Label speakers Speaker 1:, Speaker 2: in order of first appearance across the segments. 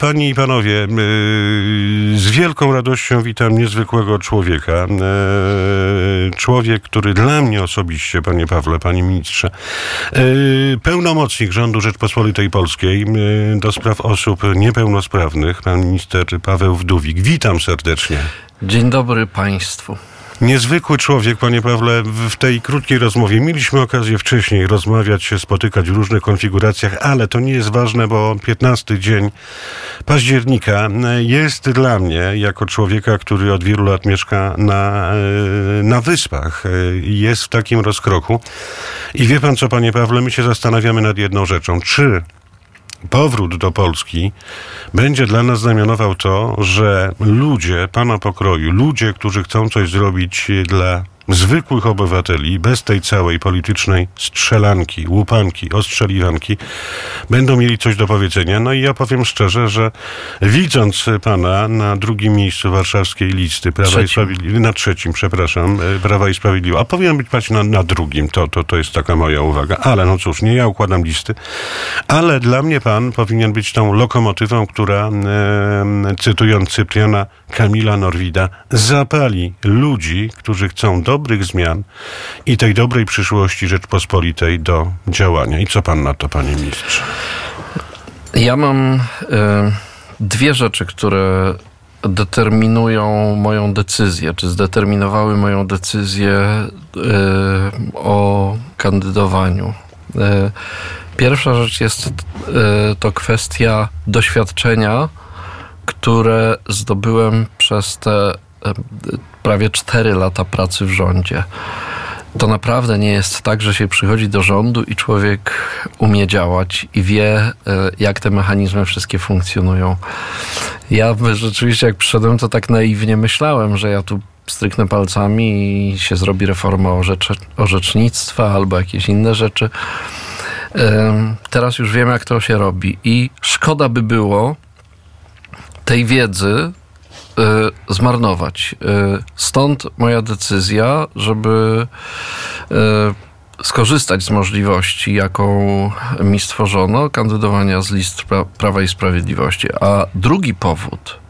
Speaker 1: Panie i panowie, yy, z wielką radością witam niezwykłego człowieka. Yy, człowiek, który dla mnie osobiście, panie Pawle, panie ministrze, yy, pełnomocnik rządu Rzeczpospolitej Polskiej do spraw osób niepełnosprawnych, pan minister Paweł Wdówik. Witam serdecznie.
Speaker 2: Dzień dobry państwu.
Speaker 1: Niezwykły człowiek, panie Pawle, w tej krótkiej rozmowie. Mieliśmy okazję wcześniej rozmawiać się, spotykać w różnych konfiguracjach, ale to nie jest ważne, bo 15 dzień października jest dla mnie, jako człowieka, który od wielu lat mieszka na, e, na wyspach, e, jest w takim rozkroku. I wie pan co, panie Pawle, my się zastanawiamy nad jedną rzeczą. Czy powrót do Polski będzie dla nas znamionował to, że ludzie pana pokroju, ludzie, którzy chcą coś zrobić dla zwykłych obywateli, bez tej całej politycznej strzelanki, łupanki, ostrzeliwanki, będą mieli coś do powiedzenia. No i ja powiem szczerze, że widząc pana na drugim miejscu warszawskiej listy Prawa trzecim. i Sprawiedliwości, na trzecim, przepraszam, e, Prawa i Sprawiedliwości, a powinien być paść na, na drugim, to, to, to jest taka moja uwaga. Ale no cóż, nie ja układam listy, ale dla mnie pan powinien być tą lokomotywą, która, e, cytując Cypriana Kamila Norwida, zapali ludzi, którzy chcą do dobrych zmian i tej dobrej przyszłości Rzeczpospolitej do działania. I co pan na to, panie ministrze?
Speaker 2: Ja mam y, dwie rzeczy, które determinują moją decyzję, czy zdeterminowały moją decyzję y, o kandydowaniu. Y, pierwsza rzecz jest to kwestia doświadczenia, które zdobyłem przez te prawie 4 lata pracy w rządzie. To naprawdę nie jest tak, że się przychodzi do rządu i człowiek umie działać i wie, e, jak te mechanizmy wszystkie funkcjonują. Ja rzeczywiście, jak przyszedłem, to tak naiwnie myślałem, że ja tu stryknę palcami i się zrobi reforma orzecze, orzecznictwa albo jakieś inne rzeczy. Teraz już wiem, jak to się robi i szkoda by było tej wiedzy zmarnować. Y, stąd moja decyzja, żeby y, skorzystać z możliwości, jaką mi stworzono, kandydowania z list pra Prawa i Sprawiedliwości. A drugi powód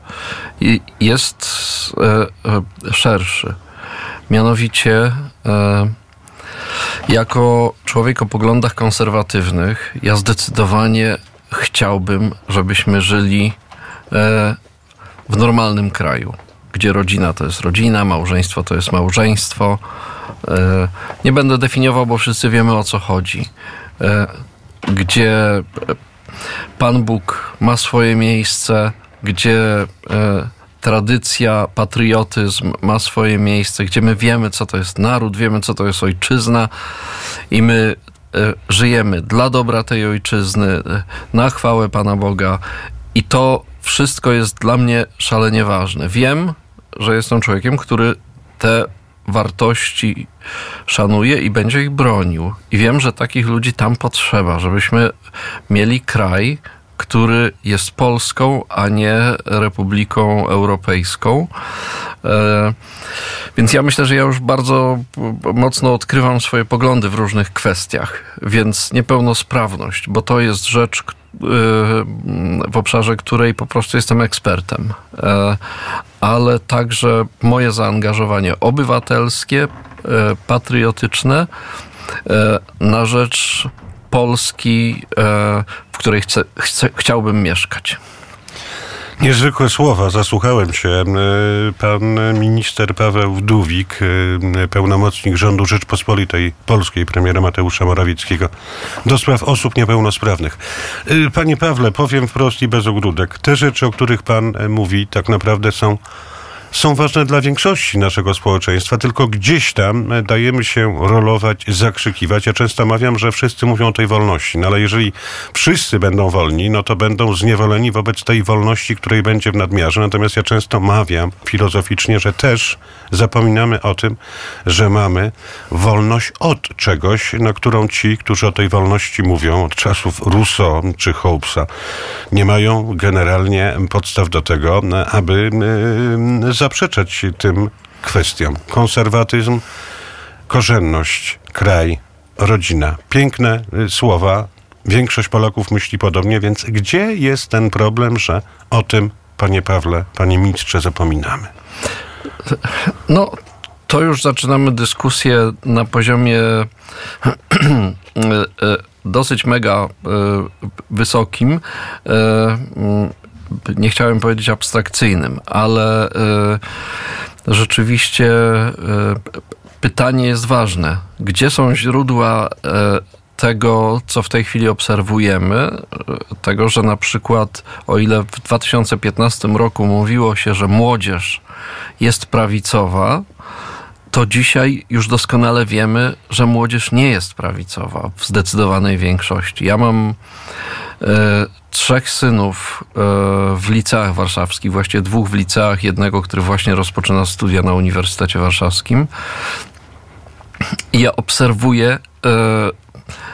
Speaker 2: jest szerszy. Mianowicie, jako człowiek o poglądach konserwatywnych, ja zdecydowanie chciałbym, żebyśmy żyli w normalnym kraju, gdzie rodzina to jest rodzina, małżeństwo to jest małżeństwo. E, nie będę definiował, bo wszyscy wiemy o co chodzi. E, gdzie Pan Bóg ma swoje miejsce, gdzie e, tradycja, patriotyzm ma swoje miejsce, gdzie my wiemy, co to jest naród, wiemy, co to jest ojczyzna i my żyjemy dla dobra tej ojczyzny, na chwałę Pana Boga. I to wszystko jest dla mnie szalenie ważne. Wiem, że jestem człowiekiem, który te wartości szanuje i będzie ich bronił. I wiem, że takich ludzi tam potrzeba, żebyśmy mieli kraj, który jest Polską, a nie Republiką Europejską. E, więc ja myślę, że ja już bardzo mocno odkrywam swoje poglądy w różnych kwestiach. Więc niepełnosprawność, bo to jest rzecz, w obszarze której po prostu jestem ekspertem, e, ale także moje zaangażowanie obywatelskie, e, patriotyczne e, na rzecz Polski, w której chcę, chcę, chciałbym mieszkać.
Speaker 1: Niezwykłe słowa, zasłuchałem się. E, pan minister Paweł Wdówik, e, pełnomocnik rządu Rzeczpospolitej Polskiej, premiera Mateusza Morawieckiego, do spraw osób niepełnosprawnych. E, panie Pawle, powiem wprost i bez ogródek. Te rzeczy, o których pan mówi, tak naprawdę są są ważne dla większości naszego społeczeństwa, tylko gdzieś tam e, dajemy się rolować, zakrzykiwać. Ja często mawiam, że wszyscy mówią o tej wolności, no ale jeżeli wszyscy będą wolni, no to będą zniewoleni wobec tej wolności, której będzie w nadmiarze. Natomiast ja często mawiam filozoficznie, że też zapominamy o tym, że mamy wolność od czegoś, na którą ci, którzy o tej wolności mówią od czasów Rousseau czy Hobbesa, nie mają generalnie podstaw do tego, aby e, zaprzeczać tym kwestiom. Konserwatyzm, korzenność, kraj, rodzina. Piękne y, słowa, Większość Polaków myśli podobnie, więc gdzie jest ten problem, że o tym, panie Pawle, panie ministrze, zapominamy?
Speaker 2: No, to już zaczynamy dyskusję na poziomie dosyć mega wysokim. Nie chciałem powiedzieć abstrakcyjnym, ale rzeczywiście pytanie jest ważne. Gdzie są źródła tego, co w tej chwili obserwujemy, tego, że na przykład, o ile w 2015 roku mówiło się, że młodzież jest prawicowa, to dzisiaj już doskonale wiemy, że młodzież nie jest prawicowa w zdecydowanej większości. Ja mam e, trzech synów e, w liceach warszawskich, właściwie dwóch w liceach, jednego, który właśnie rozpoczyna studia na Uniwersytecie Warszawskim. I ja obserwuję e,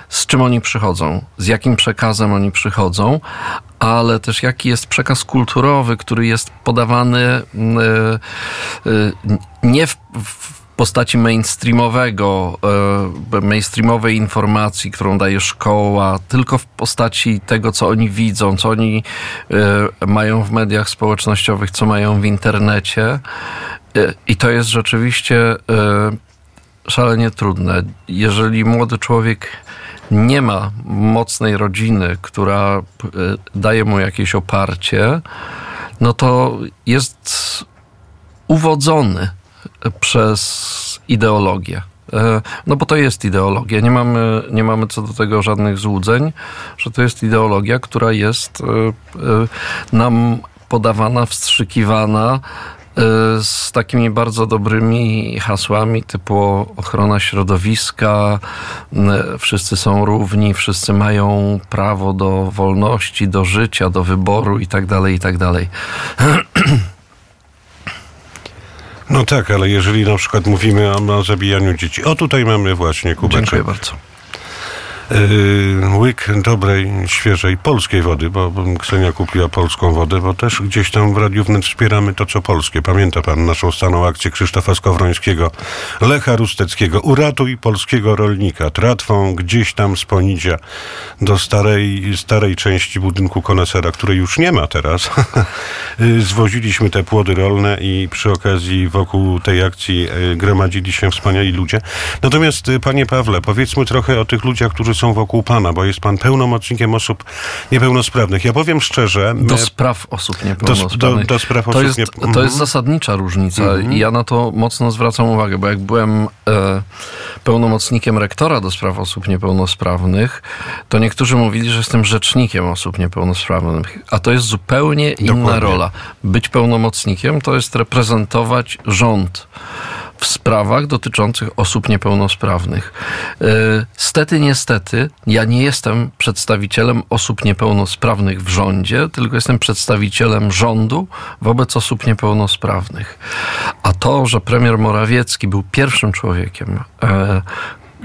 Speaker 2: z czym oni przychodzą, z jakim przekazem oni przychodzą, ale też jaki jest przekaz kulturowy, który jest podawany e, nie w, w postaci mainstreamowego, e, mainstreamowej informacji, którą daje szkoła, tylko w postaci tego, co oni widzą, co oni mają w mediach społecznościowych, co mają w internecie. I to jest rzeczywiście szalenie trudne. Jeżeli młody człowiek nie ma mocnej rodziny, która e, daje mu jakieś oparcie, no to jest uwodzony przez ideologię. E, no bo to jest ideologia. Nie mamy, nie mamy co do tego żadnych złudzeń, że to jest ideologia, która jest e, nam podawana, wstrzykiwana z takimi bardzo dobrymi hasłami typu ochrona środowiska, wszyscy są równi, wszyscy mają prawo do wolności, do życia, do wyboru itd., tak itd.
Speaker 1: No tak, ale jeżeli na przykład mówimy o, o zabijaniu dzieci, o tutaj mamy właśnie kubeczek.
Speaker 2: Dziękuję bardzo.
Speaker 1: Yy, łyk dobrej, świeżej polskiej wody, bo Ksenia kupiła polską wodę, bo też gdzieś tam w Radiu Wnet wspieramy to, co polskie. Pamięta pan naszą staną akcję Krzysztofa Skowrońskiego, Lecha Rusteckiego. Uratuj polskiego rolnika tratwą gdzieś tam z Ponidzia do starej, starej części budynku konesera, której już nie ma teraz. Yy, zwoziliśmy te płody rolne i przy okazji wokół tej akcji yy, gromadzili się wspaniali ludzie. Natomiast, panie Pawle, powiedzmy trochę o tych ludziach, którzy są wokół pana, bo jest pan pełnomocnikiem osób niepełnosprawnych. Ja powiem szczerze...
Speaker 2: Do spraw osób niepełnosprawnych.
Speaker 1: Do, do, do spraw
Speaker 2: to
Speaker 1: osób
Speaker 2: jest, nie... To jest mhm. zasadnicza różnica mhm. i ja na to mocno zwracam uwagę, bo jak byłem e, pełnomocnikiem rektora do spraw osób niepełnosprawnych, to niektórzy mówili, że jestem rzecznikiem osób niepełnosprawnych, a to jest zupełnie inna Dokładnie. rola. Być pełnomocnikiem to jest reprezentować rząd w sprawach dotyczących osób niepełnosprawnych. E, stety, niestety, ja nie jestem przedstawicielem osób niepełnosprawnych w rządzie, tylko jestem przedstawicielem rządu wobec osób niepełnosprawnych. A to, że premier Morawiecki był pierwszym człowiekiem, e,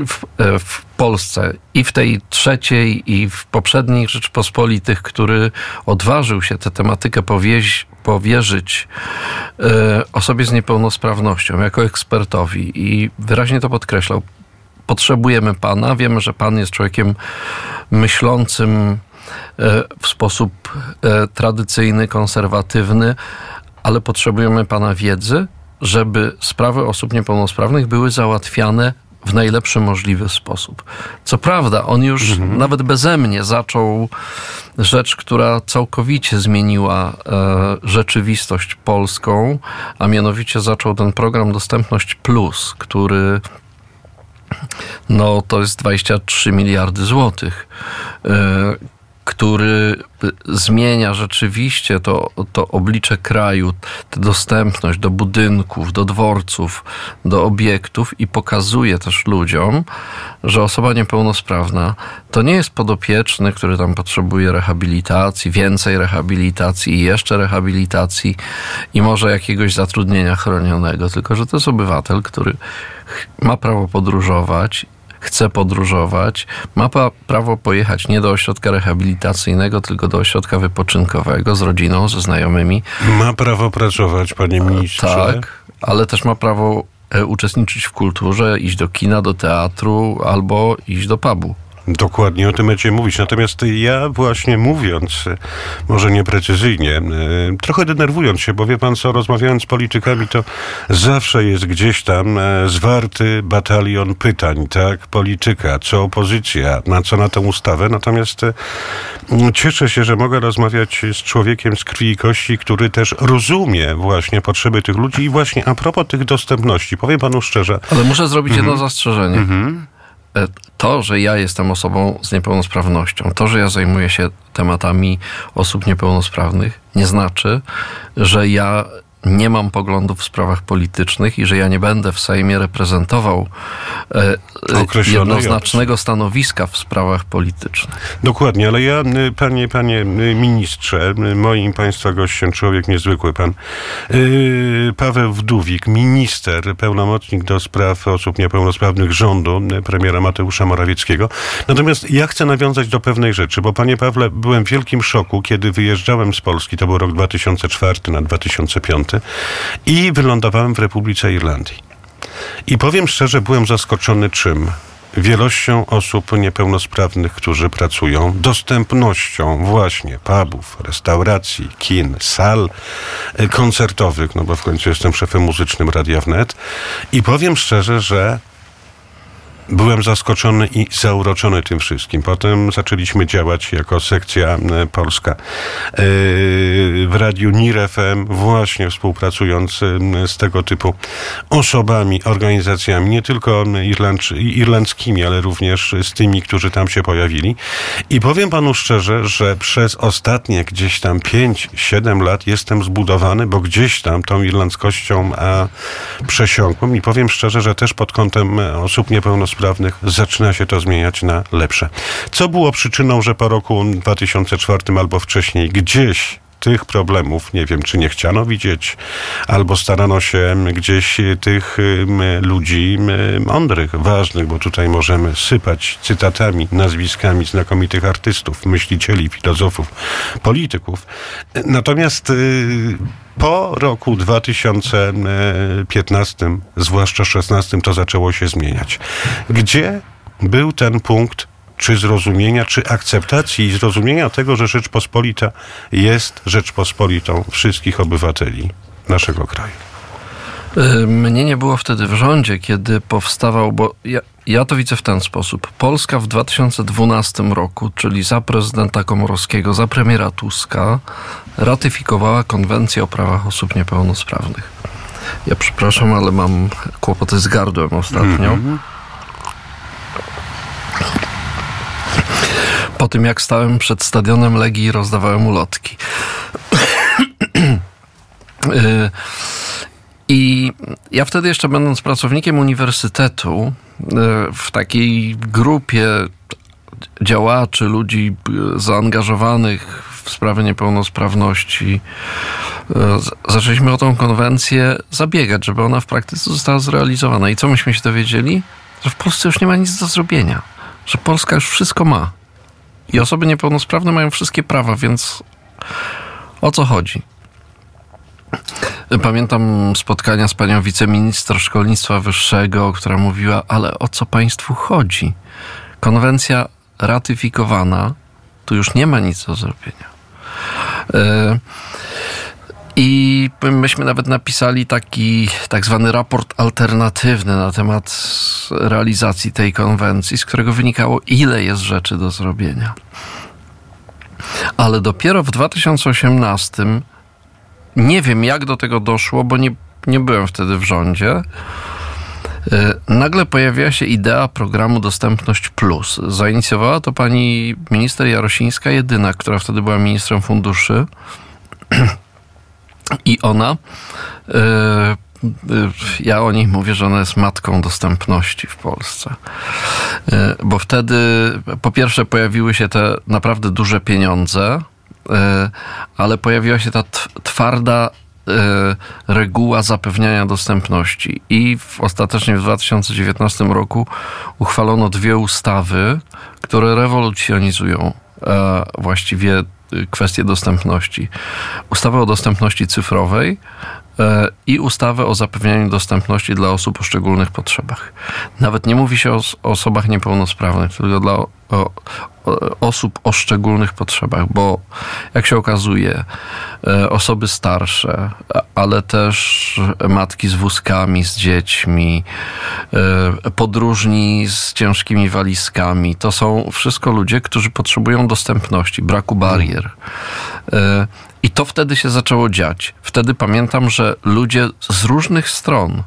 Speaker 2: w, e, w, Polsce i w tej trzeciej, i w poprzednich Rzeczpospolitych, który odważył się tę tematykę powieź, powierzyć e, osobie z niepełnosprawnością jako ekspertowi i wyraźnie to podkreślał. Potrzebujemy pana. Wiemy, że pan jest człowiekiem myślącym e, w sposób tradycyjny, konserwatywny, ale potrzebujemy pana wiedzy, żeby sprawy osób niepełnosprawnych były załatwiane w najlepszy możliwy sposób. Co prawda, on już mhm. nawet beze mnie zaczął rzecz, która całkowicie zmieniła e, rzeczywistość polską, a mianowicie zaczął ten program Dostępność Plus, który no to jest 23 miliardy złotych, e, który zmienia rzeczywiście to, to oblicze kraju, tę dostępność do budynków, do dworców, do obiektów i pokazuje też ludziom, że osoba niepełnosprawna to nie jest podopieczny, który tam potrzebuje rehabilitacji, więcej rehabilitacji i jeszcze rehabilitacji i może jakiegoś zatrudnienia chronionego, tylko że to jest obywatel, który ma prawo podróżować chce podróżować, ma prawo pojechać nie do ośrodka rehabilitacyjnego, tylko do ośrodka wypoczynkowego z rodziną, ze znajomymi.
Speaker 1: Ma prawo pracować, panie ministrze.
Speaker 2: Tak, ale też ma prawo e, uczestniczyć w kulturze, iść do kina, do teatru albo iść do pubu.
Speaker 1: Dokładnie o tym będziemy mówić. Natomiast ja właśnie mówiąc, e, może nieprecyzyjnie, e, trochę denerwując się, bo wie pan co, rozmawiając z politykami, to zawsze jest gdzieś tam e, zwarty batalion pytań, tak? Polityka, co opozycja, na co na tę ustawę. Natomiast cieszę się, że mogę rozmawiać z człowiekiem z krwi i kości, który też rozumie właśnie potrzeby tych ludzi i właśnie a propos tych dostępności, powiem panu szczerze.
Speaker 2: Ale muszę zrobić jedno mhm. zastrzeżenie. Mhm to, że ja jestem osobą z niepełnosprawnością, to, że ja zajmuję się tematami osób niepełnosprawnych, nie znaczy, że ja nie mam poglądów w sprawach politycznych i że ja nie będę w Sejmie reprezentował e, jednoznacznego stanowiska w sprawach politycznych.
Speaker 1: Dokładnie, ale ja, y, panie, panie y, ministrze, y, moim państwa gościem, człowiek niezwykły, pan Paweł Wdówik, minister, pełnomocnik do spraw osób niepełnosprawnych rządu premiera Mateusza Morawieckiego. Natomiast ja chcę nawiązać do pewnej rzeczy, bo panie Pawle, byłem w wielkim szoku, kiedy wyjeżdżałem z Polski, to był rok 2004 na 2005 i wylądowałem w Republice Irlandii. I powiem szczerze, byłem zaskoczony czym? wielością osób niepełnosprawnych, którzy pracują, dostępnością właśnie pubów, restauracji, kin, sal e, koncertowych, no bo w końcu jestem szefem muzycznym Radia Wnet i powiem szczerze, że Byłem zaskoczony i zauroczony tym wszystkim. Potem zaczęliśmy działać jako sekcja e, polska e, w radiu NIR FM, właśnie współpracując e, z tego typu osobami, organizacjami, nie tylko irlandzkimi, ale również z tymi, którzy tam się pojawili. I powiem panu szczerze, że przez ostatnie gdzieś tam 5-7 lat jestem zbudowany, bo gdzieś tam tą irlandzkością przesiąkłem i powiem szczerze, że też pod kątem osób niepełnosprawnych niepełnosprawnych zaczyna się to zmieniać na lepsze. Co było przyczyną, że po roku 2004 albo wcześniej gdzieś tych problemów, nie wiem, czy nie chciano widzieć, albo starano się gdzieś tych ludzi mądrych, ważnych, bo tutaj możemy sypać cytatami, nazwiskami znakomitych artystów, myślicieli, filozofów, polityków. Natomiast y, po roku 2015, zwłaszcza 16, to zaczęło się zmieniać. Gdzie był ten punkt czy zrozumienia, czy akceptacji i zrozumienia tego, że Rzeczpospolita jest Rzeczpospolitą wszystkich obywateli naszego kraju.
Speaker 2: Y, mnie nie było wtedy w rządzie, kiedy powstawał, bo ja, ja to widzę w ten sposób. Polska w 2012 roku, czyli za prezydenta Komorowskiego, za premiera Tuska, ratyfikowała konwencję o prawach osób niepełnosprawnych. Ja przepraszam, ale mam kłopoty z gardłem ostatnio. Mm -hmm. Po tym, jak stałem przed stadionem Legii i rozdawałem ulotki. Y, I ja wtedy jeszcze będąc pracownikiem uniwersytetu, y, w takiej grupie działaczy, ludzi zaangażowanych w sprawy niepełnosprawności, y, zaczęliśmy o tą konwencję zabiegać, żeby ona w praktyce została zrealizowana. I co myśmy się dowiedzieli? Że w Polsce już nie ma nic do zrobienia. Że Polska już wszystko ma. I osoby niepełnosprawne mają wszystkie prawa, więc o co chodzi? Pamiętam spotkania z panią wiceminister szkolnictwa wyższego, która mówiła, ale o co państwu chodzi? Konwencja ratyfikowana, tu już nie ma nic do zrobienia. I myśmy nawet napisali taki tak zwany raport alternatywny na temat realizacji tej konwencji, z którego wynikało, ile jest rzeczy do zrobienia. Ale dopiero w 2018 nie wiem, jak do tego doszło, bo nie, nie byłem wtedy w rządzie. E, nagle pojawiła się idea programu Dostępność Plus. Zainicjowała to pani minister Jarosińska, jedyna, która wtedy była ministrem funduszy. I ona, e, e, ja o niej mówię, że ona jest matką dostępności w Polsce. Bo wtedy po pierwsze pojawiły się te naprawdę duże pieniądze, E, ale pojawiła się ta twarda e, reguła zapewniania dostępności. I w, ostatecznie w 2019 roku uchwalono dwie ustawy, które rewolucjonizują e, właściwie kwestie dostępności. Ustawę o dostępności cyfrowej i ustawę o zapewnianiu dostępności dla osób o szczególnych potrzebach. Nawet nie mówi się o, osobach niepełnosprawnych, tylko dla o, osób o szczególnych potrzebach, bo jak się okazuje, e, osoby starsze, ale też matki z wózkami, z dziećmi, e, podróżni z ciężkimi walizkami, to są wszystko ludzie, którzy potrzebują dostępności, braku barier. E, I to wtedy się zaczęło dziać. Wtedy pamiętam, że ludzie z różnych stron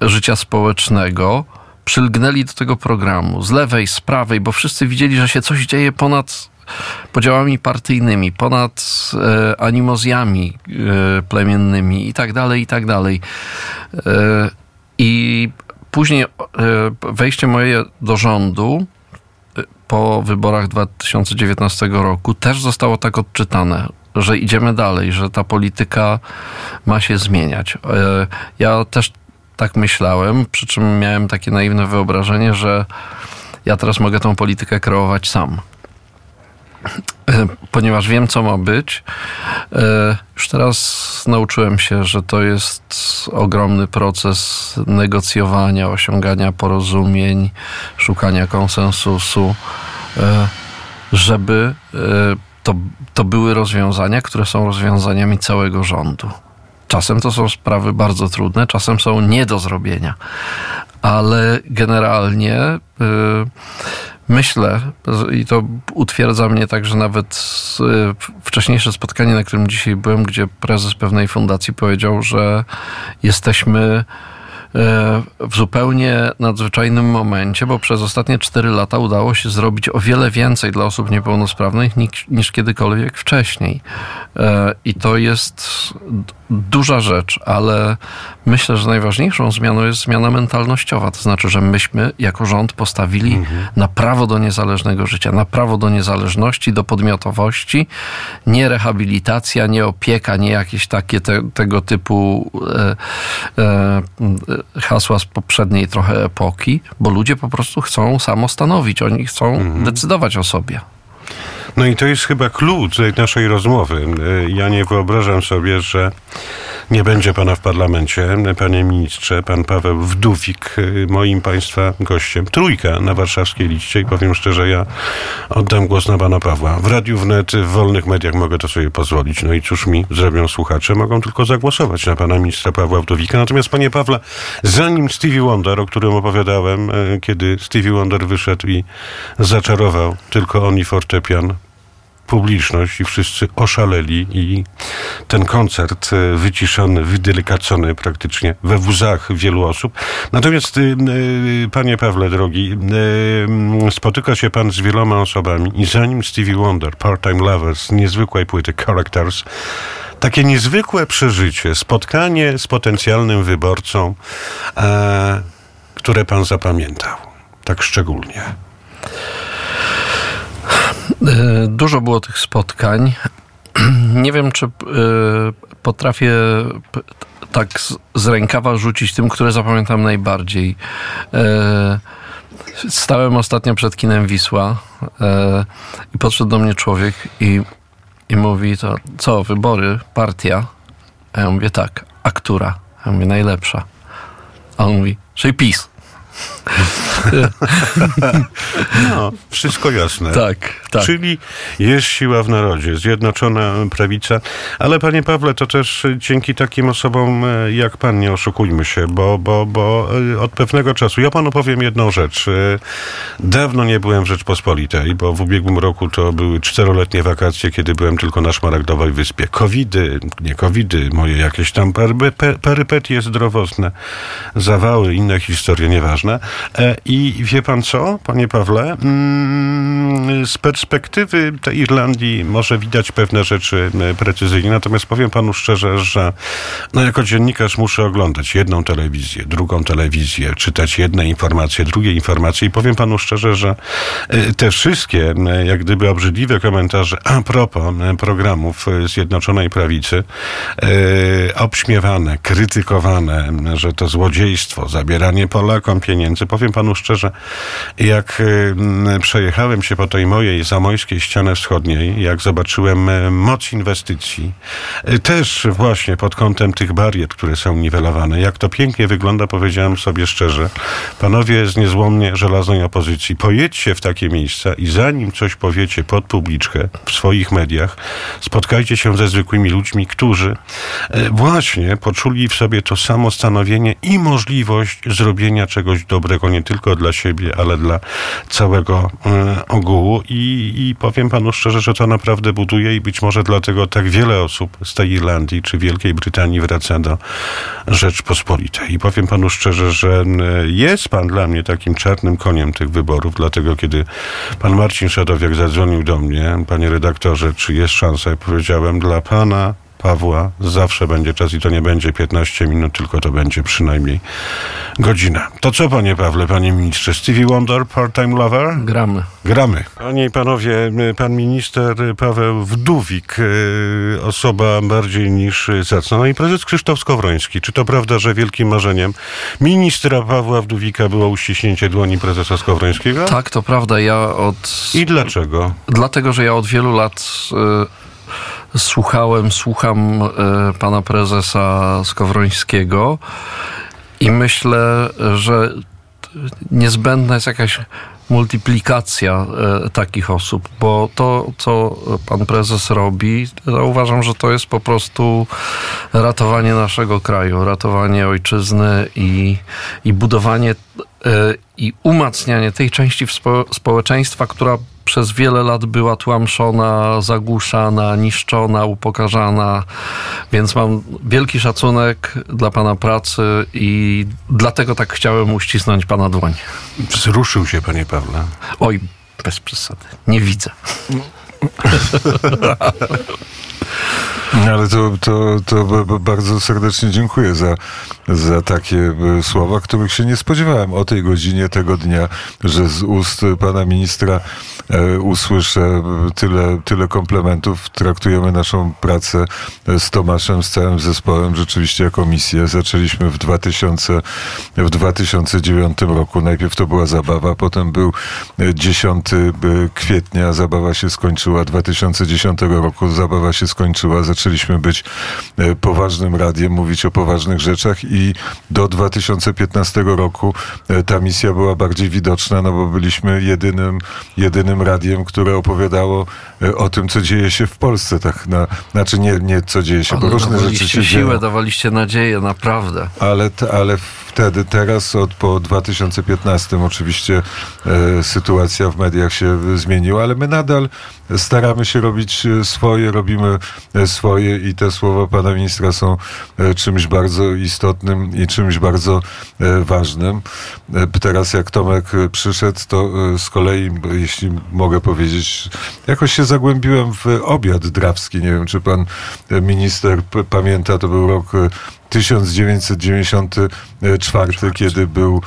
Speaker 2: życia społecznego przylgnęli do tego programu z lewej, z prawej, bo wszyscy widzieli, że się coś dzieje ponad podziałami partyjnymi, ponad e, animozjami e, plemiennymi i tak dalej, i tak dalej. E, I później e, wejście moje do rządu e, po wyborach 2019 roku też zostało tak odczytane, że idziemy dalej, że ta polityka ma się zmieniać. E, Ja też tak myślałem, przy czym miałem takie naiwne wyobrażenie, że ja teraz mogę tą politykę kreować sam. E, Ponieważ wiem, co ma być, e, już teraz nauczyłem się, że to jest ogromny proces negocjowania, osiągania porozumień, szukania konsensusu, e, żeby to, to były rozwiązania, które są rozwiązaniami całego rządu. Czasem to są sprawy bardzo trudne, czasem są nie do zrobienia, ale generalnie y, myślę, i to utwierdza mnie także nawet y, wcześniejsze spotkanie, na którym dzisiaj byłem, gdzie prezes pewnej fundacji powiedział, że jesteśmy w zupełnie nadzwyczajnym momencie, bo przez ostatnie 4 lata udało się zrobić o wiele więcej dla osób niepełnosprawnych niż, niż kiedykolwiek wcześniej. E, I to jest duża rzecz, ale myślę, że najważniejszą zmianą jest zmiana mentalnościowa. To znaczy, że myśmy jako rząd postawili mhm. na prawo do niezależnego życia, na prawo do niezależności, do podmiotowości, nie rehabilitacja, nie opieka, nie jakieś takie te, tego typu e, e, hasła z poprzedniej trochę epoki, bo ludzie po prostu chcą samostanowić, oni chcą mhm. decydować o sobie.
Speaker 1: No i to jest chyba klucz tej naszej rozmowy. Ja nie wyobrażam sobie, że nie będzie pana w parlamencie. Panie ministrze, pan Paweł Wdówik, moim państwa gościem. Trójka na warszawskiej liście i powiem szczerze, ja oddam głos na pana Pawła. W Radiu Wnet, w wolnych mediach mogę to sobie pozwolić. No i cóż mi zrobią słuchacze? Mogą tylko zagłosować na pana ministra Pawła Wdówika. Natomiast panie Pawle, zanim Stevie Wonder, o którym opowiadałem, kiedy Stevie Wonder wyszedł i zaczarował tylko on i fortepian, publiczność i wszyscy oszaleli i ten koncert wyciszony, wydelikacony praktycznie we łzach wielu osób. Natomiast panie Pawle drogi, spotyka się pan z wieloma osobami i zanim Stevie Wonder, Part-Time Lovers, niezwykłej płyty Characters, takie niezwykłe przeżycie, spotkanie z potencjalnym wyborcą, e, które pan zapamiętał tak szczególnie.
Speaker 2: Dużo było tych spotkań. Nie wiem, czy potrafię tak z rękawa rzucić tym, które zapamiętam najbardziej. Stałem ostatnio przed kinem Wisła i podszedł do mnie człowiek i, i mówi to, co, wybory, partia? A ja mówię tak, a która? A ja mówię, najlepsza. A on mówi, czyli PiS.
Speaker 1: No, wszystko jasne.
Speaker 2: Tak, tak.
Speaker 1: Czyli jest siła w narodzie, zjednoczona prawica. Ale panie Pawle, to też dzięki takim osobom jak pan, nie oszukujmy się, bo, bo, bo od pewnego czasu, ja panu powiem jedną rzecz. Dawno nie byłem w Rzeczpospolitej, bo w ubiegłym roku to były czteroletnie wakacje, kiedy byłem tylko na Szmaragdowej Wyspie. Covidy, nie covidy, moje jakieś tam perypetie zdrowotne, zawały, inne historie, nieważne. I wie pan co, panie Pawle? Z perspektywy tej Irlandii może widać pewne rzeczy precyzyjnie, natomiast powiem panu szczerze, że no jako dziennikarz muszę oglądać jedną telewizję, drugą telewizję, czytać jedne informacje, drugie informacje. I powiem panu szczerze, że te wszystkie jak gdyby obrzydliwe komentarze a propos programów Zjednoczonej Prawicy, obśmiewane, krytykowane, że to złodziejstwo, zabieranie Polakom pieniędzy, powiem panu szczerze, jak y, przejechałem się po tej mojej zamojskiej ścianie wschodniej, jak zobaczyłem y, moc inwestycji, y, też właśnie pod kątem tych barier, które są niwelowane, jak to pięknie wygląda, powiedziałem sobie szczerze, panowie z niezłomnie żelaznej opozycji, pojedźcie w takie miejsca i zanim coś powiecie pod publiczkę w swoich mediach, spotkajcie się ze zwykłymi ludźmi, którzy e, właśnie poczuli w sobie to samo stanowienie i możliwość zrobienia czegoś dobrego nie tylko dla siebie, ale dla całego e, ogółu. I, I powiem panu szczerze, że to naprawdę buduje i być może dlatego tak wiele osób z tej Irlandii czy Wielkiej Brytanii wraca do Rzeczpospolitej. I powiem panu szczerze, że e, jest pan dla mnie takim czarnym koniem tych wyborów, dlatego kiedy pan Marcin Szadowiak zadzwonił do mnie, panie redaktorze, czy jest szansa, ja powiedziałem, dla pana Pawła zawsze będzie czas i to nie będzie 15 minut, tylko to będzie przynajmniej godzina. To co, panie Pawle, panie ministrze? Stevie Wonder, part-time lover?
Speaker 2: Gramy.
Speaker 1: Gramy. Panie i panowie, pan minister Paweł Wdówik, y, osoba bardziej niż zacna. No i prezes Krzysztof Skowroński. Czy to prawda, że wielkim marzeniem ministra Pawła Wdówika było uściśnięcie dłoni prezesa Skowrońskiego?
Speaker 2: Tak, to prawda. Ja od.
Speaker 1: I dlaczego?
Speaker 2: Dlatego, że ja od wielu lat. Y słuchałem, słucham e, pana prezesa Skowrońskiego i myślę, że niezbędna jest jakaś multiplikacja e, takich osób, bo to, co pan prezes robi, uważam, że to jest po prostu ratowanie naszego kraju, ratowanie ojczyzny i, i budowanie e, i umacnianie tej części społeczeństwa, która przez wiele lat była tłamszona, zagłuszana, niszczona, upokarzana, więc mam wielki szacunek dla pana pracy i dlatego tak chciałem uścisnąć pana dłoń.
Speaker 1: Wzruszył się, panie Pawle.
Speaker 2: Oj, bez przesady. Nie widzę.
Speaker 3: Ale to, to, to bardzo serdecznie dziękuję za, za takie e, słowa, których się nie spodziewałem o tej godzinie, tego dnia, że z ust pana ministra e, usłyszę tyle, tyle komplementów. Traktujemy naszą pracę z Tomaszem, z całym zespołem rzeczywiście jako misję. Zaczęliśmy w, 2000, w 2009 roku. Najpierw to była zabawa, potem był 10 e, kwietnia, zabawa się skończyła. 2010 roku zabawa się skończyła. Zaczęliśmy być poważnym radiem, mówić o poważnych rzeczach i do 2015 roku e, ta misja była bardziej widoczna, no bo byliśmy jedynym, jedynym radiem, które opowiadało e, o tym, co dzieje się w Polsce. Tak na, znaczy nie, nie co dzieje się, bo różne rzeczy się
Speaker 2: siłę,
Speaker 3: dzieją.
Speaker 2: dawaliście nadzieję, naprawdę.
Speaker 3: Ale, ale wtedy, teraz od po 2015 oczywiście e, sytuacja w mediach się zmieniła, ale my nadal staramy się robić swoje, robimy swoje i te słowa pana ministra są czymś bardzo istotnym i czymś bardzo e, ważnym. E, teraz jak Tomek przyszedł, to e, z kolei, jeśli mogę powiedzieć, jakoś się zagłębiłem w obiad drawski. Nie wiem, czy pan minister pamięta, to był rok 1994, kiedy był,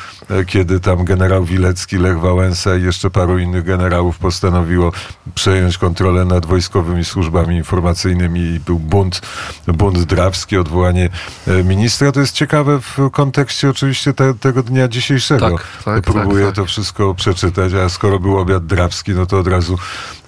Speaker 3: kiedy tam generał Wilecki, Lech Wałęsa i jeszcze paru innych generałów postanowiło przejąć kontrolę nad wojskowymi służbami informacyjnymi i był bunt, bunt drawski, odwołanie e, ministra. To jest ciekawe w kontekście oczywiście te, tego dnia dzisiejszego.
Speaker 2: Tak, tak,
Speaker 3: Próbuję
Speaker 2: tak,
Speaker 3: to wszystko przeczytać, a skoro był obiad drawski, no to od razu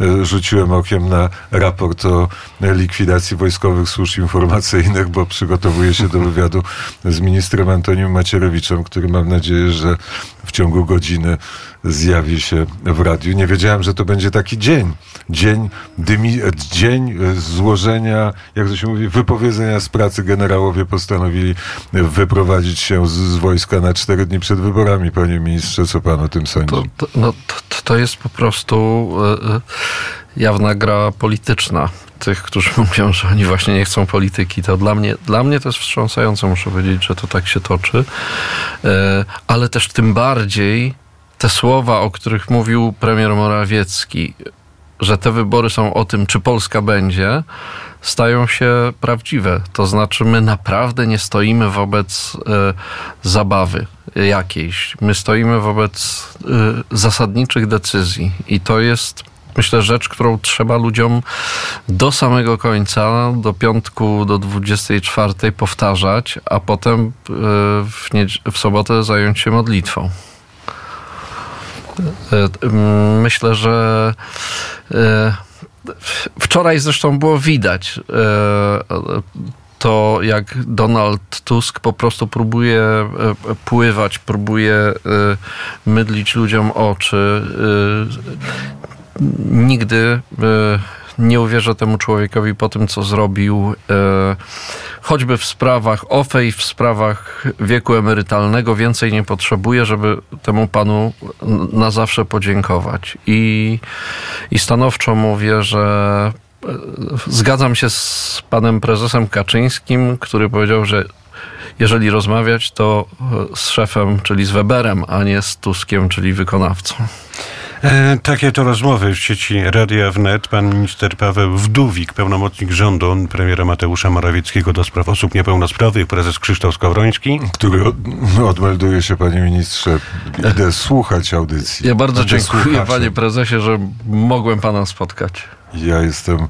Speaker 3: e, rzuciłem okiem na raport o likwidacji wojskowych służb informacyjnych, bo przygotowuję się do wywiadu z ministrem Antonim Macierewiczem, który mam nadzieję, że w ciągu godziny zjawi się w radiu. Nie wiedziałem, że to będzie taki dzień. Dzień, dymi, dzień złożenia, jak to się mówi, wypowiedzenia z pracy. Generałowie postanowili wyprowadzić się z, z wojska na cztery dni przed wyborami. Panie ministrze, co pan o tym sądzi?
Speaker 2: To, to, no, to, to jest po prostu e, jawna gra polityczna tych, którzy mówią, że oni właśnie nie chcą polityki. To dla mnie, dla mnie to jest wstrząsające, muszę powiedzieć, że to tak się toczy. E, ale też tym bardziej te słowa, o których mówił premier Morawiecki, że te wybory są o tym, czy Polska będzie, stają się prawdziwe. To znaczy, my naprawdę nie stoimy wobec y, zabawy jakiejś. My stoimy wobec y, zasadniczych decyzji. I to jest myślę, rzecz, którą trzeba ludziom do samego końca, do piątku, do 24 powtarzać, a potem w, w sobotę zająć się modlitwą. Myślę, że wczoraj zresztą było widać to jak Donald Tusk po prostu próbuje pływać, próbuje mydlić ludziom oczy. Nigdy nie uwierzę temu człowiekowi po tym, co zrobił, e, choćby w sprawach OFE i w sprawach wieku emerytalnego. Więcej nie potrzebuję, żeby temu panu na zawsze podziękować. I, i stanowczo mówię, że e, zgadzam się z panem prezesem Kaczyńskim, który powiedział, że jeżeli rozmawiać, to z szefem, czyli z Weberem, a nie z Tuskiem, czyli wykonawcą.
Speaker 1: E, takie to rozmowy w sieci Radia Wnet. Pan minister Paweł Wdówik, pełnomocnik rządu premiera Mateusza Morawieckiego do spraw osób niepełnosprawnych, prezes Krzysztof Skowroński.
Speaker 3: Który od, odmelduje się, panie ministrze. Idę słuchać audycji.
Speaker 2: Ja bardzo Będę dziękuję, słuchaczem. panie prezesie, że mogłem pana spotkać.
Speaker 3: Ja jestem...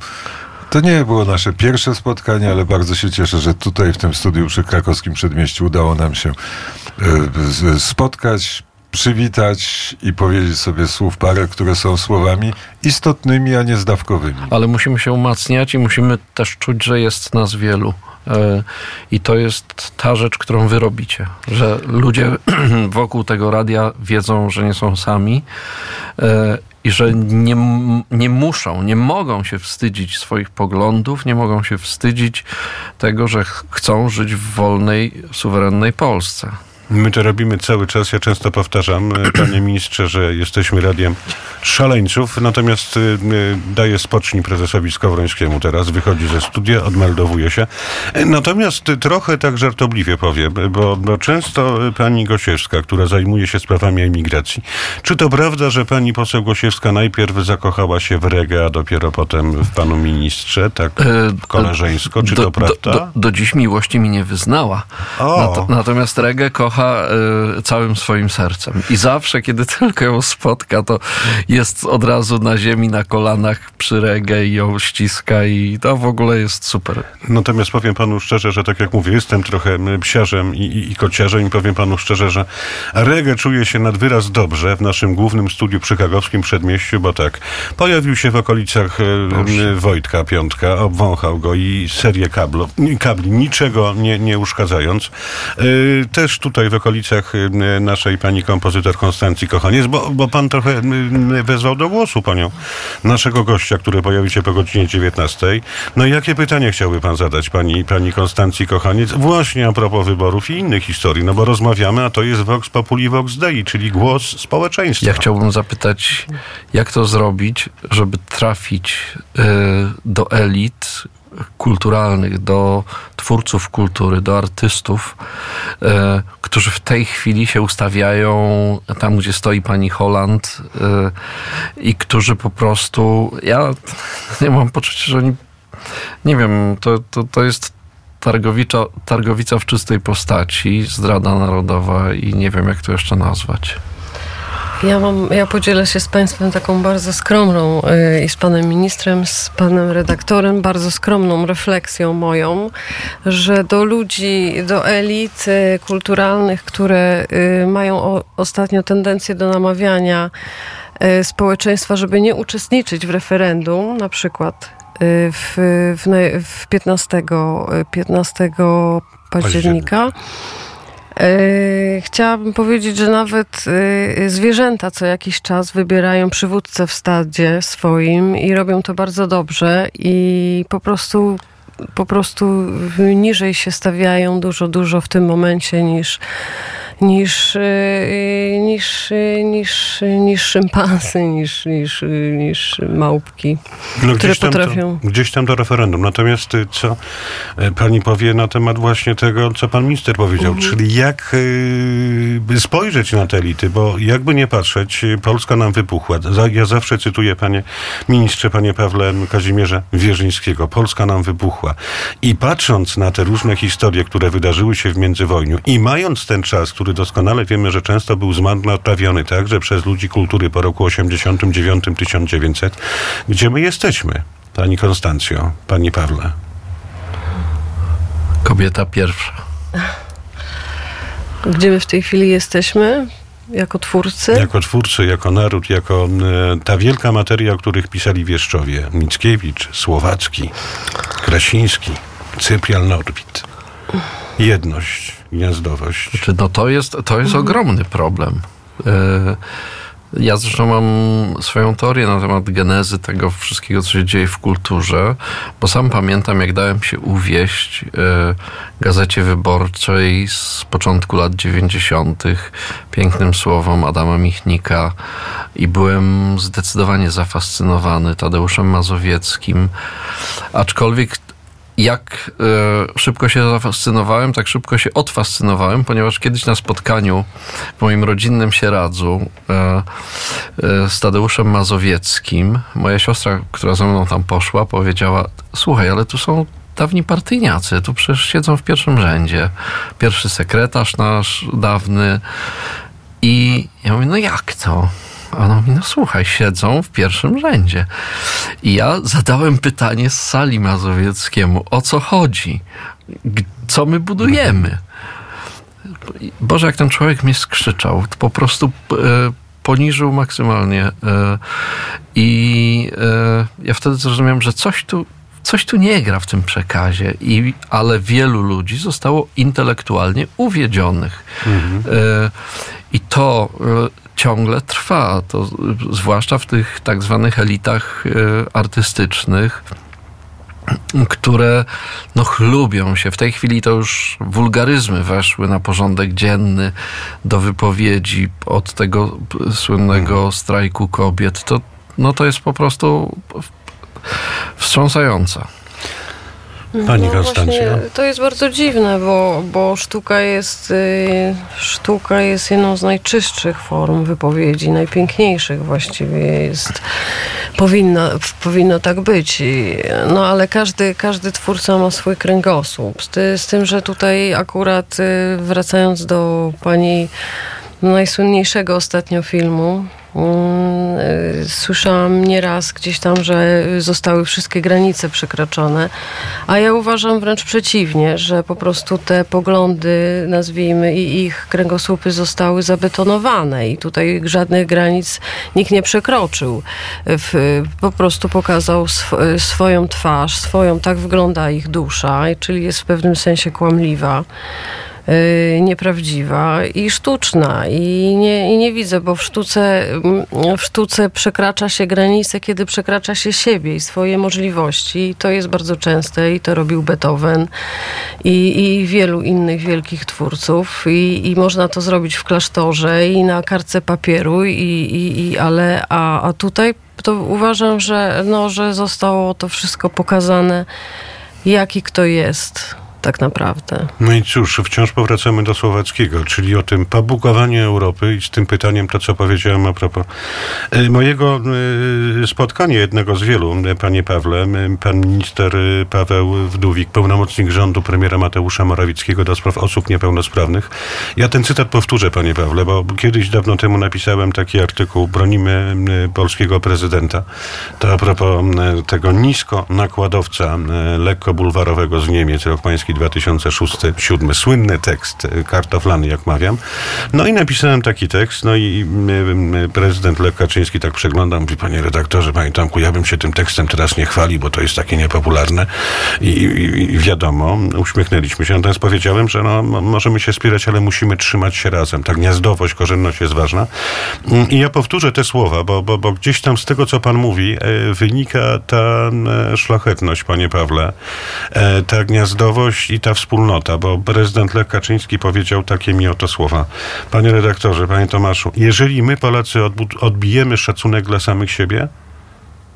Speaker 3: To nie było nasze pierwsze spotkanie, ale bardzo się cieszę, że tutaj w tym studiu przy krakowskim przedmieściu udało nam się e, spotkać, przywitać i powiedzieć sobie słów parę, które są słowami istotnymi, a nie zdawkowymi.
Speaker 2: Ale musimy się umacniać i musimy też czuć, że jest nas wielu. E, I to jest ta rzecz, którą wy robicie, że ludzie wokół tego radia wiedzą, że nie są sami e, i że nie, nie muszą, nie mogą się wstydzić swoich poglądów, nie mogą się wstydzić tego, że chcą żyć w wolnej, suwerennej Polsce.
Speaker 1: My to robimy cały czas. Ja często powtarzam, e, panie ministrze, że jesteśmy radiem szaleńców, natomiast e, e, daję spocznij prezesowi Skowrońskiemu teraz, wychodzi ze studia, odmeldowuje się. Natomiast trochę tak żartobliwie powiem, bo, bo często pani Gosiewska, która zajmuje się sprawami emigracji, czy to prawda, że pani poseł Gosiewska najpierw zakochała się w reggae, a dopiero potem w panu ministrze, tak koleżeńsko, czy
Speaker 2: do,
Speaker 1: to prawda?
Speaker 2: Do, do, do dziś miłości mi nie wyznała. Nat natomiast reggae kocha kocha y, całym swoim sercem. I zawsze, kiedy tylko ją spotka, to jest od razu na ziemi, na kolanach przy reggae i ją ściska i to w ogóle jest super.
Speaker 1: Natomiast powiem panu szczerze, że tak jak mówię, jestem trochę psiarzem i, i, i kociarzem i powiem panu szczerze, że reggae czuje się nad wyraz dobrze w naszym głównym studiu przy Kagowskim Przedmieściu, bo tak, pojawił się w okolicach Boże. Wojtka Piątka, obwąchał go i serię kablo, kabli, niczego nie, nie uszkadzając. Też tutaj w okolicach y, naszej pani kompozytor Konstancji Kochaniec, bo, bo pan trochę wezwał do głosu panią, naszego gościa, który pojawi się po godzinie 19. No i jakie pytanie chciałby pan zadać pani, pani Konstancji Kochaniec? Właśnie a propos wyborów i innych historii, no bo rozmawiamy, a to jest Vox Populi Vox Dei, czyli głos społeczeństwa.
Speaker 2: Ja chciałbym zapytać, jak to zrobić, żeby trafić y, do elit, kulturalnych, do twórców kultury, do artystów, e, którzy w tej chwili się ustawiają tam, gdzie stoi pani Holland e, i którzy po prostu, ja nie mam poczucia, że oni, nie wiem, to, to, to jest targowicza, targowica w czystej postaci, zdrada narodowa i nie wiem, jak to jeszcze nazwać.
Speaker 4: Ja, mam, ja podzielę się z Państwem taką bardzo skromną yy, i z Panem Ministrem, z Panem Redaktorem, bardzo skromną refleksją moją, że do ludzi, do elit y, kulturalnych, które y, mają ostatnio tendencję do namawiania y, społeczeństwa, żeby nie uczestniczyć w referendum, na przykład w, w, w 15, 15 października. E, chciałabym powiedzieć, że nawet e, zwierzęta co jakiś czas wybierają przywódcę w stadzie swoim i robią to bardzo dobrze i po prostu po prostu niżej się stawiają dużo, dużo w tym momencie niż niż, y, niż, y, niż, niż szympansy, niż, niż, niż małpki, no, które potrafią...
Speaker 1: To, gdzieś tam do referendum. Natomiast y, co pani powie na temat właśnie tego, co pan minister powiedział, mhm. czyli jak y, spojrzeć na te elity, bo jakby nie patrzeć, Polska nam wypuchła. Ja zawsze cytuję panie ministrze, panie Pawle Kazimierze Wierzyńskiego. Polska nam wybuchła. I patrząc na te różne historie, które wydarzyły się w międzywojniu i mając ten czas, który doskonale wiemy, że często był zmarnotrawiony także przez ludzi kultury po roku 89-1900. Gdzie my jesteśmy, pani Konstancjo, pani Pawle?
Speaker 2: Kobieta pierwsza.
Speaker 4: Gdzie my w tej chwili jesteśmy? jako twórcy.
Speaker 1: Jako twórcy, jako naród, jako e, ta wielka materia, o których pisali wieszczowie. Mickiewicz, Słowacki, Krasiński, Cyprian Norwid. Jedność, gniazdowość.
Speaker 2: Znaczy, no to jest, to jest ogromny problem. E, Ja zresztą mam swoją teorię na temat genezy tego wszystkiego, co się dzieje w kulturze, bo sam pamiętam, jak dałem się uwieść e, gazecie wyborczej z początku lat 90. pięknym słowom Adama Michnika i byłem zdecydowanie zafascynowany Tadeuszem Mazowieckim, aczkolwiek jak e, szybko się zafascynowałem, tak szybko się odfascynowałem, ponieważ kiedyś na spotkaniu w moim rodzinnym Sieradzu e, e, z Tadeuszem Mazowieckim, moja siostra, która ze mną tam poszła, powiedziała: Słuchaj, ale tu są dawni partyjniacy, tu przecież siedzą w pierwszym rzędzie. Pierwszy sekretarz nasz dawny. I ja mówię: No jak to? A ona mówi, no słuchaj, siedzą w pierwszym rzędzie. I ja zadałem pytanie z sali mazowieckiemu, o co chodzi? Co my budujemy? Boże, jak ten człowiek mnie skrzyczał, to po prostu e, poniżył maksymalnie. E, I e, ja wtedy zrozumiałem, że coś tu, coś tu nie gra w tym przekazie, I, ale wielu ludzi zostało intelektualnie uwiedzionych. E, I to e, ciągle trwa, to zwłaszcza w tych tak zwanych elitach e, artystycznych, które no, chlubią się. W tej chwili to już wulgaryzmy weszły na porządek dzienny do wypowiedzi od tego słynnego strajku kobiet. To, no, to jest po prostu wstrząsające.
Speaker 1: Pani
Speaker 4: No
Speaker 1: Konstancja.
Speaker 4: To jest bardzo dziwne, bo, bo sztuka jest y, sztuka jest jedną z najczystszych form wypowiedzi, najpiękniejszych właściwie jest. Powinno, powinno tak być. No ale każdy, każdy twórca ma swój kręgosłup. Z, z tym, że tutaj akurat y, wracając do pani najsłynniejszego ostatnio filmu. mm, y, Słyszałam nieraz gdzieś tam, że zostały wszystkie granice przekroczone, a ja uważam wręcz przeciwnie, że po prostu te poglądy, nazwijmy, i ich kręgosłupy zostały zabetonowane i tutaj żadnych granic nikt nie przekroczył. Po prostu pokazał sw- swoją twarz, swoją, tak wygląda ich dusza, czyli jest w pewnym sensie kłamliwa nieprawdziwa i sztuczna. I nie, I nie widzę, bo w sztuce, mm, w sztuce przekracza się granice, kiedy przekracza się siebie i swoje możliwości. I to jest bardzo częste i to robił Beethoven i, i wielu innych wielkich twórców. I, I można to zrobić w klasztorze i na kartce papieru, i, i, i, ale a, a tutaj to uważam, że, no, że zostało to wszystko pokazane, jaki kto jest tak naprawdę.
Speaker 1: No i cóż, wciąż powracamy do Słowackiego, czyli o tym pabukowaniu Europy i z tym pytaniem to, co powiedziałem a propos e, mojego e, spotkania, jednego z wielu, e, panie Pawle, pan minister Paweł Wdówik, pełnomocnik rządu premiera Mateusza Morawieckiego do spraw osób niepełnosprawnych. Ja ten cytat powtórzę, panie Pawle, bo kiedyś dawno temu napisałem taki artykuł Bronimy polskiego prezydenta. To a propos tego nisko nakładowca lekko bulwarowego z Niemiec, rok pański 2006-2007, słynny tekst, e, kartoflany, jak mawiam. No i napisałem taki tekst, no i prezydent Lech Kaczyński tak przegląda, mówi, panie redaktorze, panie Tomku, ja bym się tym tekstem teraz nie chwalił, bo to jest takie niepopularne i, i, i wiadomo, uśmiechnęliśmy się, natomiast powiedziałem, że no, możemy się spierać, ale musimy trzymać się razem. Ta gniazdowość, korzenność jest ważna. Mm, I ja powtórzę te słowa, bo, bo, bo gdzieś tam z tego, co pan mówi, e, wynika ta szlachetność, panie Pawle, e, ta gniazdowość i ta wspólnota, bo prezydent Lech Kaczyński powiedział takie mi oto słowa. Panie redaktorze, panie Tomaszu, jeżeli my Polacy odbijemy szacunek dla samych siebie,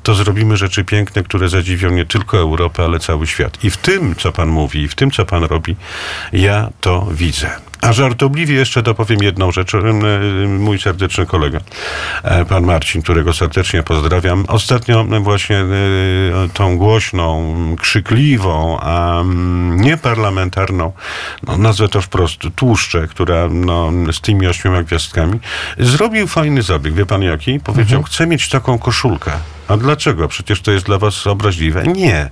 Speaker 1: to zrobimy rzeczy piękne, które zadziwią nie tylko Europę, ale cały świat. I w tym, co pan mówi, i w tym, co pan robi, ja to widzę. A żartobliwie jeszcze dopowiem jedną rzecz. E, Mój serdeczny kolega, e, pan Marcin, którego serdecznie pozdrawiam, ostatnio właśnie e, tą głośną, krzykliwą, a mm, nieparlamentarną, no, nazwę to wprost, tłuszczę, która no, z tymi ośmioma gwiazdkami, zrobił fajny zabieg. Wie pan jaki? Powiedział, chcę mieć taką koszulkę. A dlaczego? Przecież to jest dla was obraźliwe. Nie.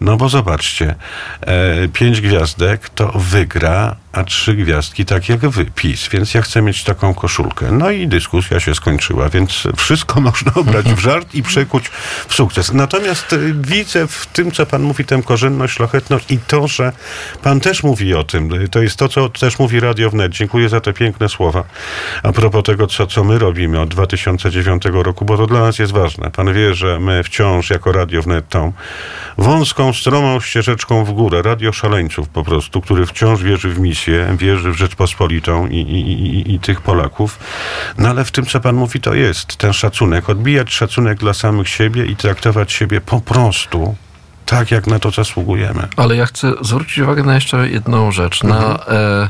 Speaker 1: No bo zobaczcie, e, pięć gwiazdek to wygra a trzy gwiazdki tak jak wy, PiS, więc ja chcę mieć taką koszulkę. No i dyskusja się skończyła, więc wszystko można obrać w żart i przekuć w sukces. Natomiast y, widzę w tym, co pan mówi, tę korzenność, szlachetność i to, że pan też mówi o tym. Y, To jest to, co też mówi Radio Wnet. Dziękuję za te piękne słowa. A propos tego, co, co my robimy od 2009 roku, bo to dla nas jest ważne. Pan wie, że my wciąż jako Radio Wnet tą wąską, stromą ścieżeczką w górę, radio szaleńców po prostu, który wciąż wierzy w misję, wierzy w Rzeczpospolitą i, i, i, i tych Polaków. No ale w tym, co pan mówi, to jest ten szacunek. Odbijać szacunek dla samych siebie i traktować siebie po prostu tak, jak na to zasługujemy.
Speaker 2: Ale ja chcę zwrócić uwagę na jeszcze jedną rzecz. Na e,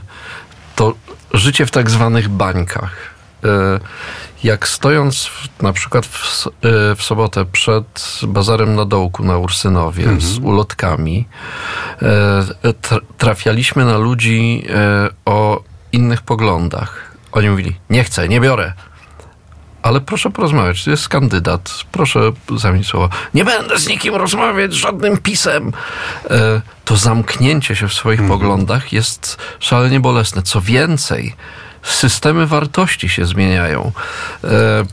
Speaker 2: to życie w tak zwanych bańkach. E, jak stojąc w, na przykład w, e, w sobotę przed bazarem na dołku na Ursynowie z ulotkami, e, tr- trafialiśmy na ludzi o innych poglądach. Oni mówili, nie chcę, nie biorę. Ale proszę porozmawiać, to jest kandydat. Proszę zamienić słowo. Nie będę z nikim rozmawiać, żadnym pisem. To zamknięcie się w swoich poglądach jest szalenie bolesne. Co więcej, systemy wartości się zmieniają. E,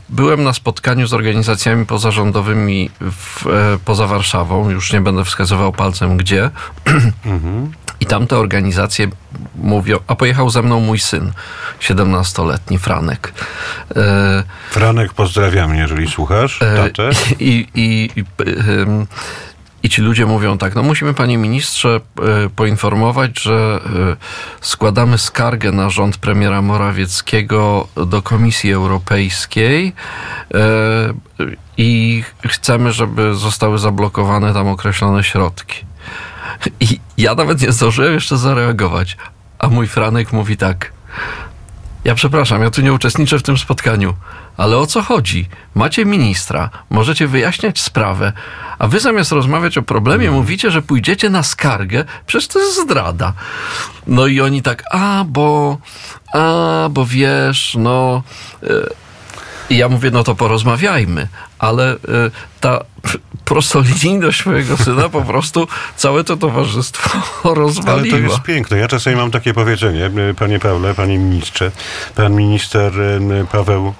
Speaker 2: byłem na spotkaniu z organizacjami pozarządowymi w, e, poza Warszawą, już nie będę wskazywał palcem gdzie. I tamte organizacje mówią, a pojechał ze mną mój syn, 17-letni Franek. E,
Speaker 1: Franek, pozdrawiam, jeżeli słuchasz. Tatę.
Speaker 2: I, i, i, ym, I ci ludzie mówią tak, no musimy panie ministrze e, poinformować, że e, składamy skargę na rząd premiera Morawieckiego do Komisji Europejskiej e, i chcemy, żeby zostały zablokowane tam określone środki. I ja nawet nie zdążyłem jeszcze zareagować, a mój Franek mówi tak. Ja przepraszam, ja tu nie uczestniczę w tym spotkaniu. Ale o co chodzi? Macie ministra, możecie wyjaśniać sprawę, a wy zamiast rozmawiać o problemie, mówicie, że pójdziecie na skargę, przecież to jest zdrada. No i oni tak, a bo, a bo wiesz, no. e, I ja mówię, no to porozmawiajmy, ale e, ta prostolinijność mojego syna po prostu całe to towarzystwo
Speaker 1: Ale to jest piękne. Ja czasami mam takie powiedzenie, y, panie Pawle, panie ministrze, pan minister y, Paweł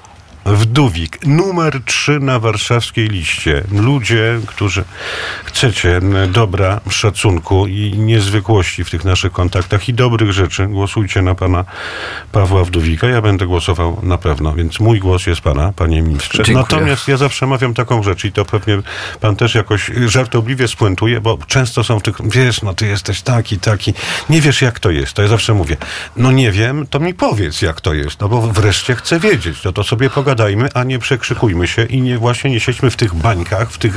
Speaker 1: Wdówik, numer 3 na warszawskiej liście. Ludzie, którzy chcecie dobra, szacunku i niezwykłości w tych naszych kontaktach i dobrych rzeczy, głosujcie na pana Pawła Wdówika. Ja będę głosował na pewno, więc mój głos jest pana, panie ministrze.
Speaker 2: Dziękuję.
Speaker 1: Natomiast ja zawsze mawiam taką rzecz i to pewnie pan też jakoś żartobliwie spuentuje, bo często są w tych, wiesz, no ty jesteś taki, taki, nie wiesz jak to jest. To ja zawsze mówię, no nie wiem, to mi powiedz jak to jest, no bo wreszcie chcę wiedzieć. No to sobie pogadajmy, a nie przekrzykujmy się i nie właśnie nie siedźmy w tych bańkach, w tych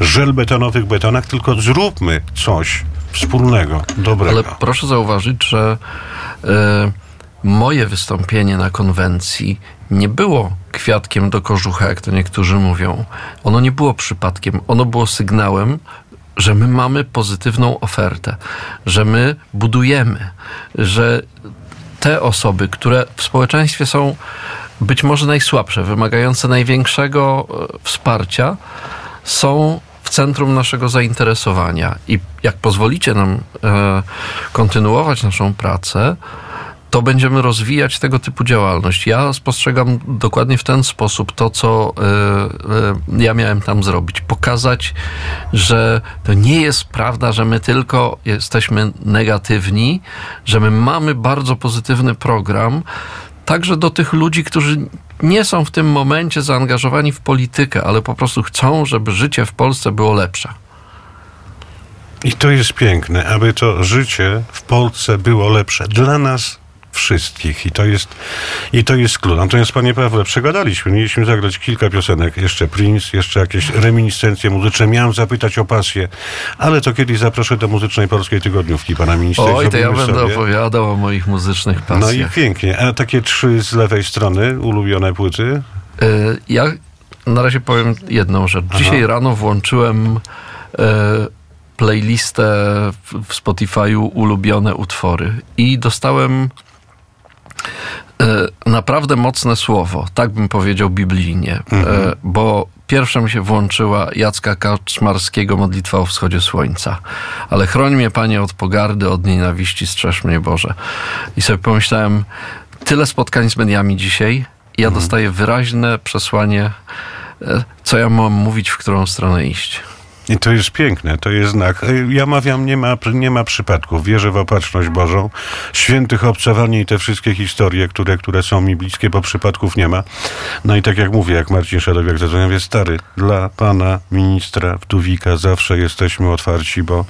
Speaker 1: żelbetonowych betonach, tylko zróbmy coś wspólnego, dobrego.
Speaker 2: Ale proszę zauważyć, że e, moje wystąpienie na konwencji nie było kwiatkiem do kożucha, jak to niektórzy mówią. Ono nie było przypadkiem, ono było sygnałem, że my mamy pozytywną ofertę, że my budujemy, że te osoby, które w społeczeństwie są być może najsłabsze, wymagające największego e, wsparcia, są w centrum naszego zainteresowania. I jak pozwolicie nam e, kontynuować naszą pracę, to będziemy rozwijać tego typu działalność. Ja spostrzegam dokładnie w ten sposób to, co e, e, ja miałem tam zrobić. Pokazać, że to nie jest prawda, że my tylko jesteśmy negatywni, że my mamy bardzo pozytywny program, także do tych ludzi, którzy nie są w tym momencie zaangażowani w politykę, ale po prostu chcą, żeby życie w Polsce było lepsze.
Speaker 1: I to jest piękne, aby to życie w Polsce było lepsze dla nas wszystkich. I to jest, i to jest klucz. Natomiast, panie Pawle, przegadaliśmy. Mieliśmy zagrać kilka piosenek. Jeszcze Prince, jeszcze jakieś reminiscencje muzyczne. Miałem zapytać o pasję, ale to kiedyś zaproszę do Muzycznej Polskiej Tygodniówki pana ministra.
Speaker 2: Oj, to ja będę
Speaker 1: sobie.
Speaker 2: opowiadał o moich muzycznych
Speaker 1: No i
Speaker 2: pasjach.
Speaker 1: pięknie. A takie trzy z lewej strony ulubione płyty?
Speaker 2: Y, Ja na razie powiem jedną rzecz. Dzisiaj rano włączyłem e, playlistę w- Spotify'u ulubione utwory i dostałem e, naprawdę mocne słowo, tak bym powiedział biblijnie, e, bo pierwsza mi się włączyła Jacka Kaczmarskiego modlitwa o wschodzie słońca. Ale chroń mnie, Panie, od pogardy, od nienawiści, strzeż mnie, Boże. I sobie pomyślałem, tyle spotkań z mediami dzisiaj, i ja dostaję wyraźne przesłanie, e, co ja mam mówić, w którą stronę iść.
Speaker 1: I to jest piękne, to jest znak. Y, Ja mawiam, nie ma, nie ma przypadków. Wierzę w opatrzność Bożą. Świętych obcowanie i te wszystkie historie, które, które są mi bliskie, bo przypadków nie ma. No i tak jak mówię, jak Marcin Szadowiak zadzwonił, mówię, stary, dla pana ministra Wdówika zawsze jesteśmy otwarci, bo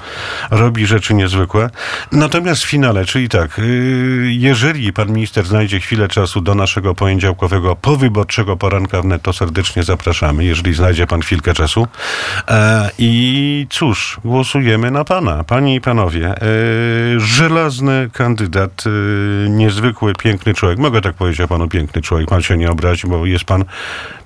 Speaker 1: robi rzeczy niezwykłe. Natomiast w finale, czyli tak, y, jeżeli pan minister znajdzie chwilę czasu do naszego poniedziałkowego powyborczego poranka wnet, to serdecznie zapraszamy, jeżeli znajdzie pan chwilkę czasu. E, I cóż, głosujemy na pana. Panie i panowie, e, żelazny kandydat, e, niezwykły, piękny człowiek. Mogę tak powiedzieć o panu piękny człowiek, pan się nie obrazi, bo jest pan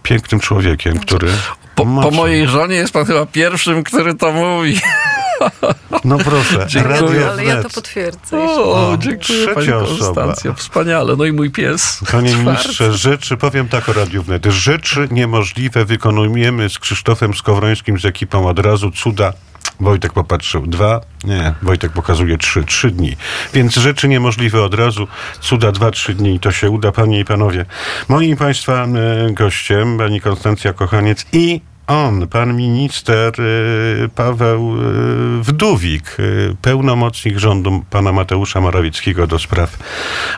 Speaker 1: pięknym człowiekiem, który...
Speaker 2: Po, po mojej żonie jest pan chyba pierwszym, który to mówi.
Speaker 1: No proszę,
Speaker 2: Dziękuję.
Speaker 1: Radio
Speaker 4: Ale ja to potwierdzę.
Speaker 2: O,
Speaker 1: O,
Speaker 2: dziękuję pani
Speaker 1: trzecia.
Speaker 2: Konstancja. Wspaniale. No i mój pies.
Speaker 1: Panie
Speaker 2: Czwarty.
Speaker 1: ministrze, rzeczy, powiem tak o Radiu Wnet, rzeczy niemożliwe wykonujemy z Krzysztofem Skowrońskim, z ekipą od razu, cuda. Wojtek popatrzył, dwa, nie, Wojtek pokazuje trzy, trzy dni. Więc rzeczy niemożliwe od razu, cuda dwa, trzy dni i to się uda, panie i panowie. Moim państwa e, gościem, pani Konstancja Kochaniec i on, pan minister e, Paweł e, Wdówik, e, pełnomocnik rządu pana Mateusza Morawieckiego do spraw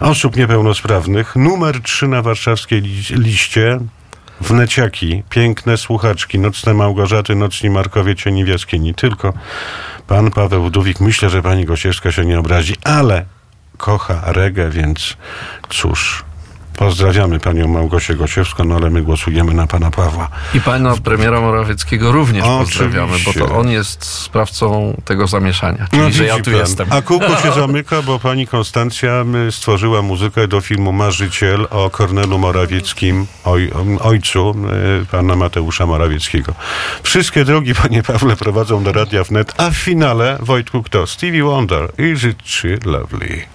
Speaker 1: osób niepełnosprawnych, numer 3 na warszawskiej li- liście. Wneciaki, piękne słuchaczki, nocne Małgorzaty, nocni Markowie, cieni w jaskini. Tylko pan Paweł Wdówik, myślę, że pani Gosiewska się nie obrazi, ale kocha regę, więc cóż, pozdrawiamy panią Małgosię Gosiewską, no ale my głosujemy na pana Pawła.
Speaker 2: I pana premiera Morawieckiego również
Speaker 1: Oczywiście.
Speaker 2: pozdrawiamy, bo to on jest sprawcą tego zamieszania. Czyli,
Speaker 1: No,
Speaker 2: że ja tu
Speaker 1: pan.
Speaker 2: jestem.
Speaker 1: A kółko się zamyka, bo pani Konstancja stworzyła muzykę do filmu Marzyciel o Kornelu Morawieckim, oj, ojcu y, pana Mateusza Morawieckiego. Wszystkie drogi, panie Pawle, prowadzą do Radia Wnet, a w finale, Wojtku, kto? Stevie Wonder. Is it she lovely?